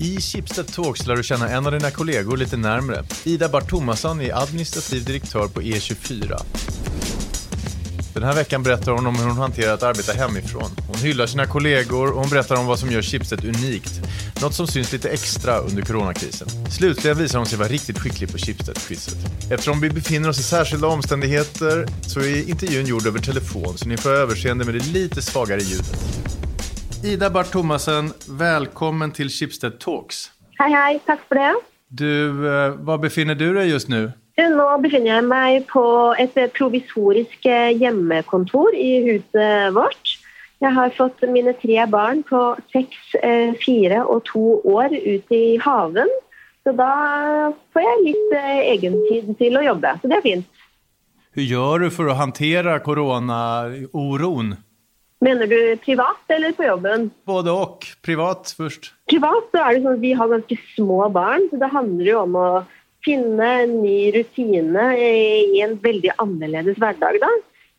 I Schibsted Talks lär du känna en av dina kollegor lite närmre. Ida Bart Thomasson är administrativ direktör på E24. Den här veckan berättar hon om hur hon hanterar att arbeta hemifrån. Hon hyllar sina kollegor och hon berättar om vad som gör Schibsted unikt. Något som syns lite extra under coronakrisen. Slutligen visar hon sig vara riktigt skicklig på Schibsted-quizet. Eftersom vi befinner oss i särskilda omständigheter så är intervjun gjord över telefon så ni får överseende med det lite svagare ljudet. Ida Bart Thomassen, velkommen til Schibsted Talks. Hei, hei. Takk for det. Du, hva befinner du deg just nå? Nå befinner jeg meg på et eh, provisorisk eh, hjemmekontor i huset vårt. Jeg har fått mine tre barn på seks, eh, fire og to år ut i haven. Så da får jeg litt eh, egentid til å jobbe. Så det er fint. Hur gjør du for å håndtere corona-oron? Mener du privat eller på jobben? Både og. Privat først. Privat så er det sånn at vi har ganske små barn, så det handler jo om å finne en ny rutine i en veldig annerledes hverdag. da.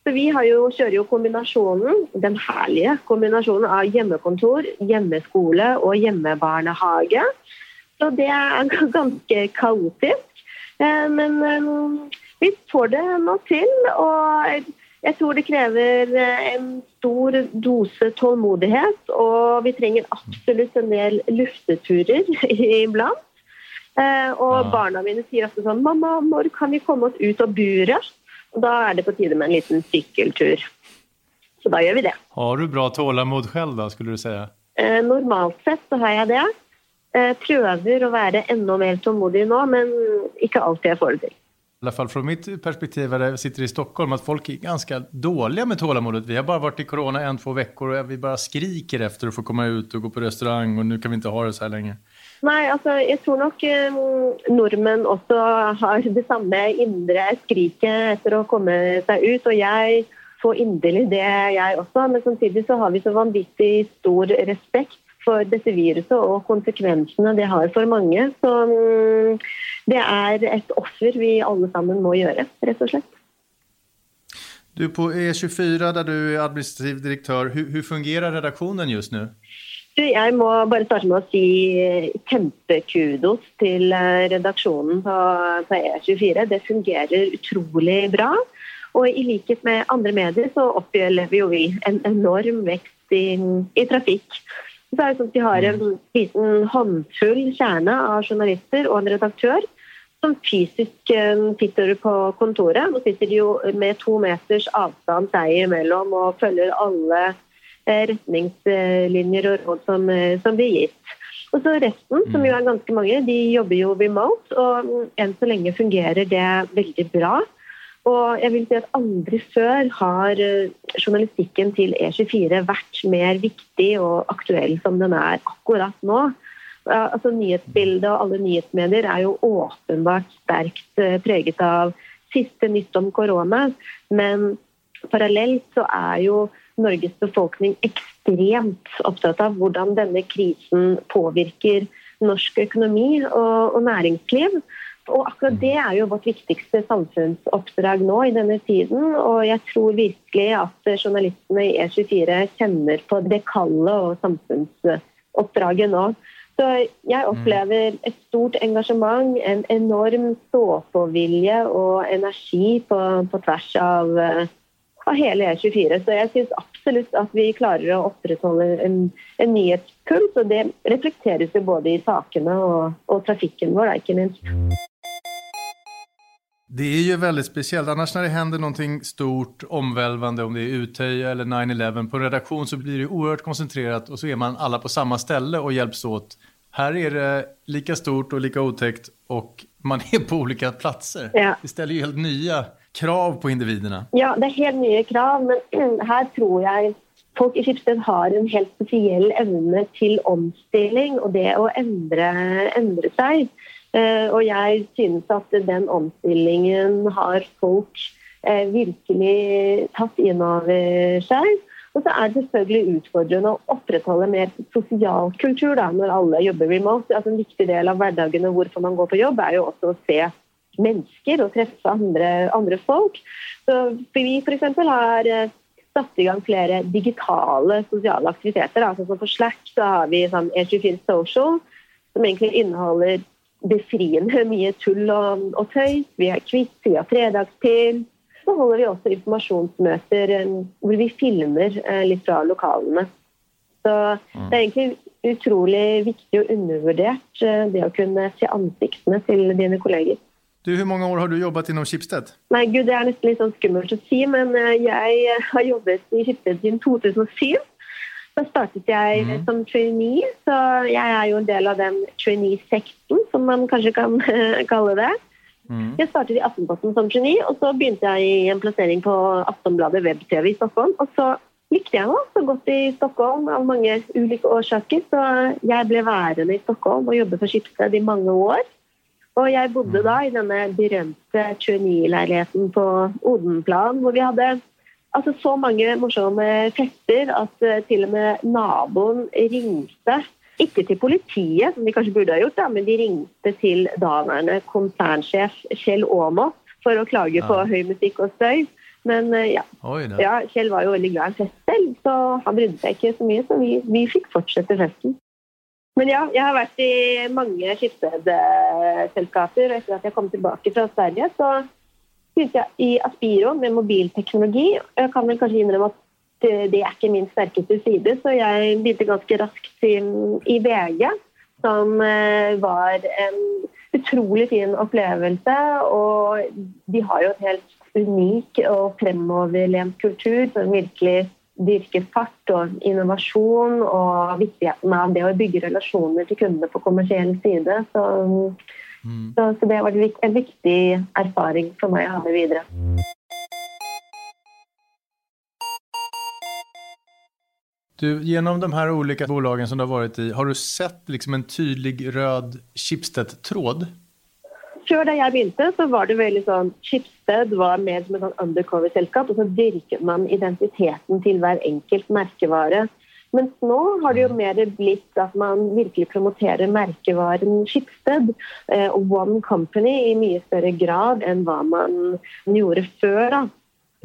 Så Vi har jo, kjører jo kombinasjonen, den herlige kombinasjonen av hjemmekontor, hjemmeskole og hjemmebarnehage. Så det er ganske kaotisk. Eh, Men eh, vi får det nå til. Og jeg tror det krever eh, en stor dose tålmodighet. Og vi trenger absolutt en del lufteturer iblant. Eh, Og barna mine sier ofte sånn 'Mamma, når kan vi komme oss ut av buret?' Og da er det på tide med en liten sykkeltur. Så da gjør vi det. Har du bra tålmod selv, da, skulle du säga? Eh, Normalt sett så har jeg det. Prøver å være enda mer tålmodig nå, men ikke alltid jeg får det til. I alla fall från mitt perspektiv när jag sitter i Stockholm att folk är ganska dåliga med tålamodet. Vi har bara varit i corona en, två veckor och vi bara skriker efter att få komma ut och gå på restaurang och nu kan vi inte ha det så här länge. Nei, altså, jeg tror nok eh, nordmenn også har det samme indre skriket etter å komme seg ut. Og jeg får inderlig det, jeg også. Men samtidig så har vi så vanvittig stor respekt for dette viruset og konsekvensene det har for mange. Så mm, det er et offer vi alle sammen må gjøre, rett og slett. Du på E24 der du er administrativ direktør, hvordan fungerer redaksjonen just nå? Jeg må bare starte med å si kjempekudos til eh, redaksjonen på, på E24. Det fungerer utrolig bra. Og i likhet med andre medier så opplever jo vi en enorm vekst i, i trafikk. Så er det sånn at De har en liten håndfull kjerne av journalister og en redaktør som fysisk eh, sitter på kontoret. Nå sitter de jo med to meters avstand seg imellom og følger alle eh, retningslinjer og råd som, eh, som blir gitt. Og så Resten, som jo er ganske mange, de jobber jo remote, og mm, enn så lenge fungerer det veldig bra. Og jeg vil si at Aldri før har eh, journalistikken til E24 vært mer viktig og aktuell som den er akkurat nå. Altså Nyhetsbildet og alle nyhetsmedier er jo åpenbart sterkt eh, preget av siste nytt om korona. Men parallelt så er jo Norges befolkning ekstremt opptatt av hvordan denne krisen påvirker norsk økonomi og, og næringsliv. Og akkurat det er jo vårt viktigste samfunnsoppdrag nå i denne tiden. Og jeg tror virkelig at journalistene i E24 kjenner på det kallet og samfunnsoppdraget nå. Så jeg opplever et stort engasjement, en enorm stå-på-vilje og energi på, på tvers av, eh, av hele E24. Så jeg syns absolutt at vi klarer å opprettholde en, en nyhetspuls. Og det reflekteres jo både i sakene og, og trafikken vår, da, ikke minst. Det är ju väldigt speciellt. Annars när det händer någonting stort, omvälvande, om det är Utöja eller 9-11, på en redaktion så blir det oerhört koncentrerat och så är man alla på samma ställe och hjälps åt. Här är det lika stort och lika otäckt och man är på olika platser. Ja. Det ställer ju helt nya krav på individerna. Ja, det er helt nye krav, men her tror jeg folk i Schibsted har en helt spesiell evne til omstilling og det å endre, endre seg. Eh, og jeg synes at den omstillingen har folk eh, virkelig tatt inn over seg. Og så er det selvfølgelig utfordrende å opprettholde mer sosial kultur da, når alle jobber remote. Altså En viktig del av hverdagen og hvorfor man går på jobb, er jo også å se mennesker og treffe andre, andre folk. Så vi f.eks. har eh, satt i gang flere digitale sosiale aktiviteter. Altså, så på Slack så har vi sånn E24 Social, som egentlig inneholder befriende mye tull og, og tøys. Vi har quiz, vi har fredagspil. Så holder vi også informasjonsmøter eh, hvor vi filmer eh, litt fra lokalene. Så det er egentlig utrolig viktig og undervurdert eh, det å kunne se ansiktene til dine kolleger. Du, Hvor mange år har du jobbet innom Skipsted? Nei, gud, Det er nesten litt sånn skummelt å si, men jeg har jobbet i Skipsted siden 2007. Så startet jeg mm. som trainee, så jeg er jo en del av den trainee-sekten, som man kanskje kan kalle det. Mm. Jeg startet i Aftenposten som geni, og så begynte jeg i en plassering på Aftonbladet web-TV i Stockholm. Og så likte jeg meg så godt i Stockholm av mange ulike årsaker, så jeg ble værende i Stockholm og jobbe for Schibsted i mange år. Og jeg bodde da i denne berømte trainee-leiligheten på Odenplan, hvor vi hadde altså så mange morsomme fester at uh, til og med naboen ringte. Ikke til politiet, som de kanskje burde ha gjort, da, men de ringte til daværende konsernsjef Kjell Aamodt for å klage på høy musikk og støy. Men uh, ja. Oi, ja. Kjell var jo veldig glad i fest selv, så han brydde seg ikke så mye. Så vi, vi fikk fortsette festen. Men ja, jeg har vært i mange skipsredselskaper. Etter at jeg kom tilbake fra Sverige, så begynte jeg i Aspiro med mobilteknologi. Jeg kan vel kanskje innrømme at det er ikke min sterkeste side, så jeg begynte ganske raskt i VG, som eh, var en utrolig fin opplevelse. Og de har jo et helt unik og fremoverlent kultur som virkelig dyrker fart og innovasjon og viktigheten av det å bygge relasjoner til kundene på kommersiell side. Så Mm. Så, så, det var en viktig erfaring for meg å ha med videre. Du, gjennom de her ulike bolagene som du har vært i, har du sett liksom en tydelig rød Schibsted-tråd? Før da jeg begynte, så var det veldig sånn Schibsted var mer som et sånn undercover-selskap. Og så dyrket man identiteten til hver enkelt merkevare. Mens nå har det jo mer blitt at man virkelig promoterer merkevaren Schibsted eh, og One Company i mye større grad enn hva man gjorde før. da.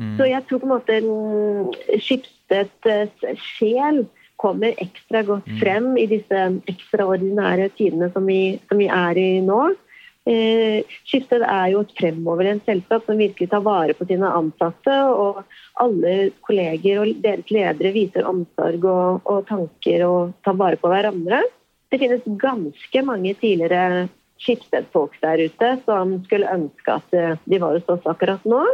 Mm. Så jeg tror på en måte Schibsteds sjel kommer ekstra godt mm. frem i disse ekstraordinære tidene som vi, som vi er i nå. Eh, Skifted er jo et fremoverlent selskap som virkelig tar vare på sine ansatte. Og alle kolleger og deres ledere viser omsorg og, og tanker og tar vare på hverandre. Det finnes ganske mange tidligere Skifted-folk der ute som skulle ønske at eh, de var hos oss akkurat nå.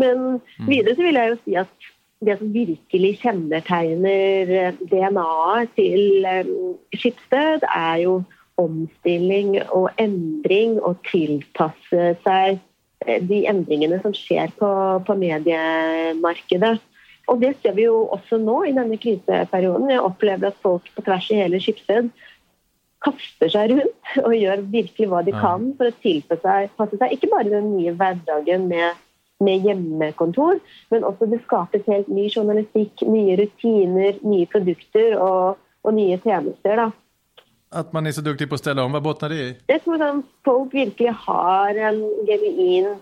Men mm. videre så vil jeg jo si at det som virkelig kjennetegner eh, DNA-et til Skipsted, er jo omstilling og endring og tilpasse seg eh, de endringene som skjer på, på, mediemarkedet. Og Det ser vi jo også nå i denne kriseperioden. Jeg opplever at folk på tvers i hele Skipsted kaster seg rundt og gjør virkelig hva de kan for å tilpasse seg ikke bare den nye hverdagen med, med hjemmekontor, men også det skapes helt ny journalistikk, nye rutiner, nye produkter og, og nye tjenester. da. At man er så dyktig på å stelle om, hva båtner det i? Jeg tror sånn, folk virkelig har en genuin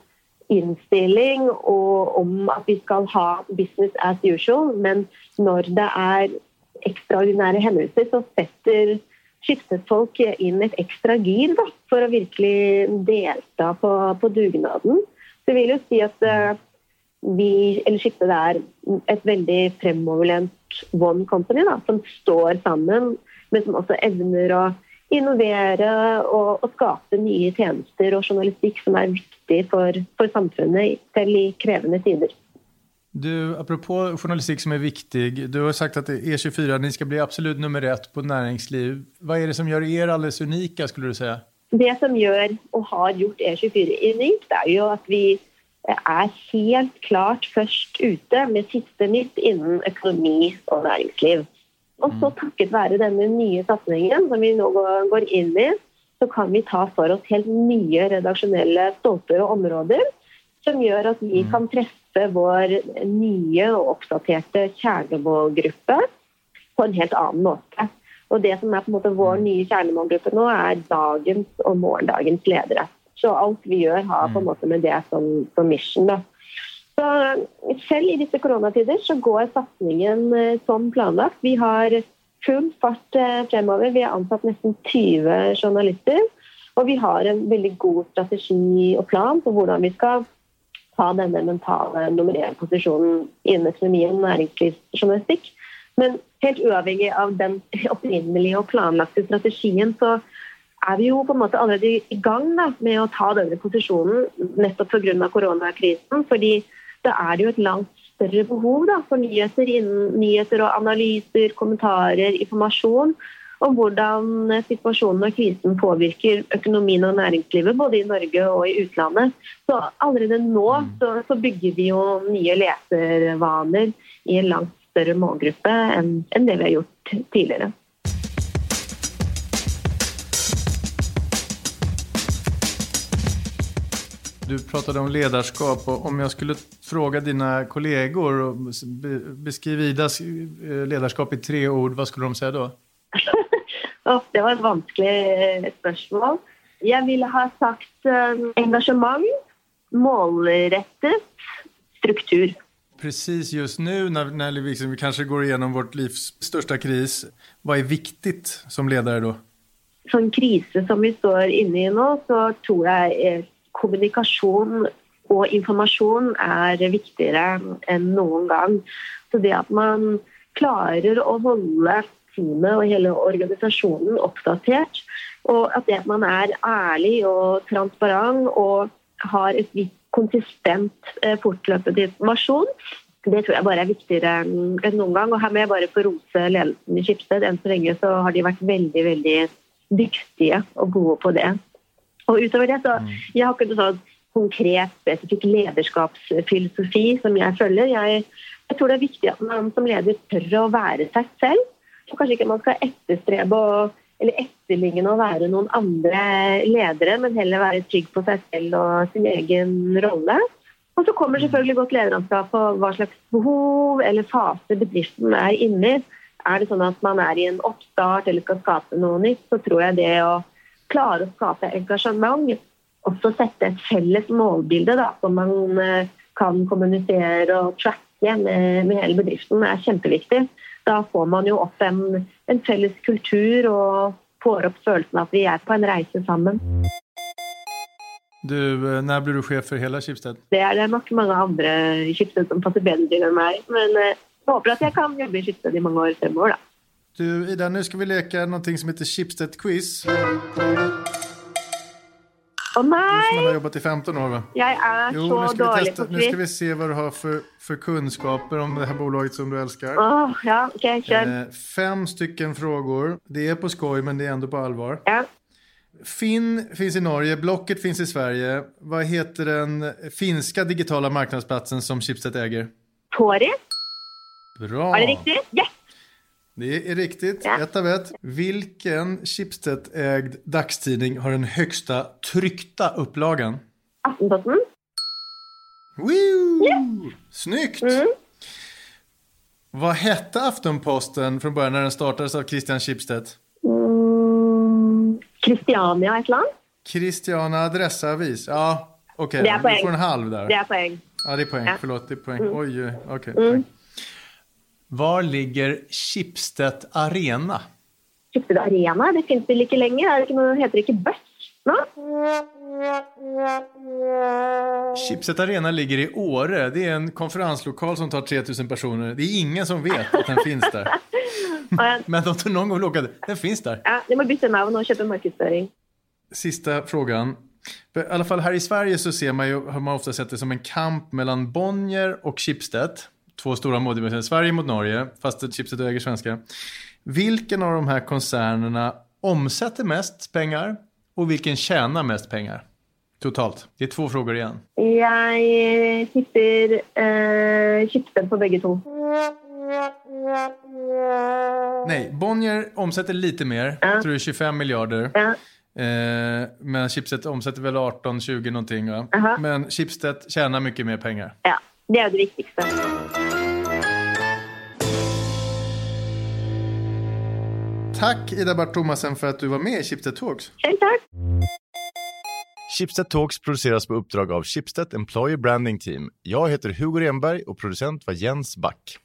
innstilling om at vi skal ha business as usual, men når det er ekstraordinære hendelser, så setter skiftet inn et ekstra gir da, for å virkelig delta på, på dugnaden. Så jeg vil jo si at uh, vi, eller skiftet er et veldig fremoverlent one company da, som står sammen men som også evner å innovere og, og skape nye tjenester og journalistikk som er viktig for, for samfunnet selv i krevende tider. Du, apropos journalistikk som er viktig, du har sagt at E24 ni skal bli absolutt nummer ett på næringsliv. Hva er det som gjør dere alles unike, skulle du si? Det som gjør og har gjort E24 unikt, er jo at vi er helt klart først ute med siste nytt innen økonomi og næringsliv. Og så mm. takket være denne nye satsingen som vi nå går inn i, så kan vi ta for oss helt nye redaksjonelle stolper og områder som gjør at vi mm. kan treffe vår nye og oppdaterte kjernemålgruppe på en helt annen måte. Og det som er på en måte vår mm. nye kjernemålgruppe nå, er dagens og morgendagens ledere. Så alt vi gjør, har på en måte med det som, som mission. da. Så selv i disse koronatider så går satsingen eh, som planlagt. Vi har full fart eh, fremover. Vi har ansatt nesten 20 journalister. Og vi har en veldig god strategi og plan på hvordan vi skal ta denne mentale nummer én-posisjonen innen og næringslivsjournalistikk. Men helt uavhengig av den opprinnelige og planlagte strategien, så er vi jo på en måte allerede i gang da, med å ta denne posisjonen nettopp pga. koronakrisen. fordi da er det jo et langt større behov da, for nyheter, nyheter og analyser, kommentarer, informasjon om hvordan situasjonen og krisen påvirker økonomien og næringslivet både i Norge og i utlandet. Så allerede nå så, så bygger vi jo nye leservaner i en langt større målgruppe enn, enn det vi har gjort tidligere. Du pratade om lederskap, og om jeg skulle fråga dina kollegor och beskriv Idas eh, ledarskap i tre ord, vad skulle de säga då? det var et vanskelig eh, spørsmål. Jeg ville ha sagt eh, engasjement, målrettet, struktur. Precis just nu när, när liksom vi kanske går igenom vårt livs största kris, vad är viktigt som ledare då? Sånn krise som vi står inne i nå, så tror jeg kommunikasjon og informasjon er viktigere enn noen gang. Så det at man klarer å holde teamet og hele organisasjonen oppdatert, og at det at man er ærlig og transparent og har et vidt konsistent eh, fortløpende informasjon, det tror jeg bare er viktigere enn noen gang. Og her må jeg bare få rose ledelsen i Skipsted. Enn så lenge så har de vært veldig, veldig dyktige og gode på det. Og utover det, så mm. Jeg har ikke noe sånn konkret, spesifikk lederskapsfilosofi som jeg følger. Jeg, jeg, tror det er viktig at man som leder tør å være seg selv. Så kanskje ikke man skal etterstrebe eller etterligne å være noen andre ledere, men heller være trygg på seg selv og sin egen rolle. Og så kommer selvfølgelig godt lederanskap på hva slags behov eller fase bedriften er inne i. Er det sånn at man er i en oppstart eller skal skape noe nytt, så tror jeg det å klare å skape engasjement, også sette et felles målbilde da, som man eh, kan kommunisere og tracke med, med, hele bedriften, er kjempeviktig. Da får man jo opp en, en felles kultur og får opp følelsen av at vi er på en reise sammen. Du, eh, når blir du sjef for hele Schibsted? Det er det nok mange andre i Schibsted som passer bedre til enn meg. Men eh, jeg håper at jeg kan jobbe i Schibsted i mange år fremover, da. Du, Ida, nå skal vi leke noe som heter Chipstead Quiz. Å nei! Du som har jobbat i 15 år, va? Jeg er jo, så dårlig på quiz. Nu ska vi se hva du har for, for kunnskaper om det her bolaget som du elsker. Oh, ja, okay, kjør. Eh, fem stycken frågor. Det er på skoj, men det er ändå på allvar. Ja. Finn finns i Norge, Blocket finns i Sverige. Hva heter den finska digitala marknadsplatsen som Schibsted äger? Tori. Bra. Var det riktig? Yes! Det är riktigt. Ja. Ett av ett. Vilken Schibsted-ägd dagstidning har den högsta tryckta upplagan? Aftenposten. Woo! Yeah. Snyggt! Mm. Vad hette Aftenposten från början när den startades av Christian Schibsted? Mm, Christiania ett land. Christiana Adressavis. Ja, okej. Okay. Du får en halv där. Det är poäng. Ja, det är poäng. Ja. Förlåt, det är poäng. Mm. Oj, okej. Okay. Mm. Var ligger Schibsted Arena? Schibsted Arena? Det finnes vel ikke lenger? Er det ikke noe, heter det ikke Buss nå? Schibsted Arena ligger i Åre. Det er en konferenslokal som tar 3000 personer. Det er ingen som vet at den fins der. Men om du noen gang åka, den fins der. Ja, ni må bytte navn kjøpe köpa marknadsföring. Sista frågan. I alle fall her i Sverige så ser man jo, har man ofta sett det som en kamp mellom Bonnier og Schibsted två stora modebutiker, Sverige mot Norge, fast chipset äger svenska. Vilken av de här koncernerna omsätter mest pengar och vilken tjänar mest pengar? Totalt. Det är två frågor igen. Jag tipper eh, chipsen på bägge två. Nej, Bonnier omsätter lite mer. Ja. Jag tror det är 25 miljarder. Ja. Eh, men Chipset omsätter väl 18-20 någonting. Va? Uh -huh. Men Chipset tjänar mycket mer pengar. Ja, det är det viktigaste. Tack Ida Bart Thomasen för att du var med i Chipset Talks. Tack, Chipset Talks produceras på uppdrag av Chipset Employer Branding Team. Jag heter Hugo Renberg och producent var Jens Back.